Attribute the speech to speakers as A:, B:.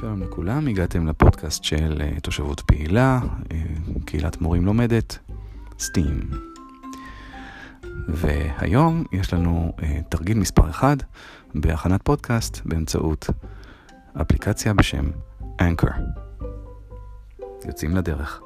A: שלום לכולם, הגעתם לפודקאסט של אה, תושבות פעילה, אה, קהילת מורים לומדת, סטים. והיום יש לנו אה, תרגיל מספר 1 בהכנת פודקאסט באמצעות אפליקציה בשם Anchor. יוצאים לדרך.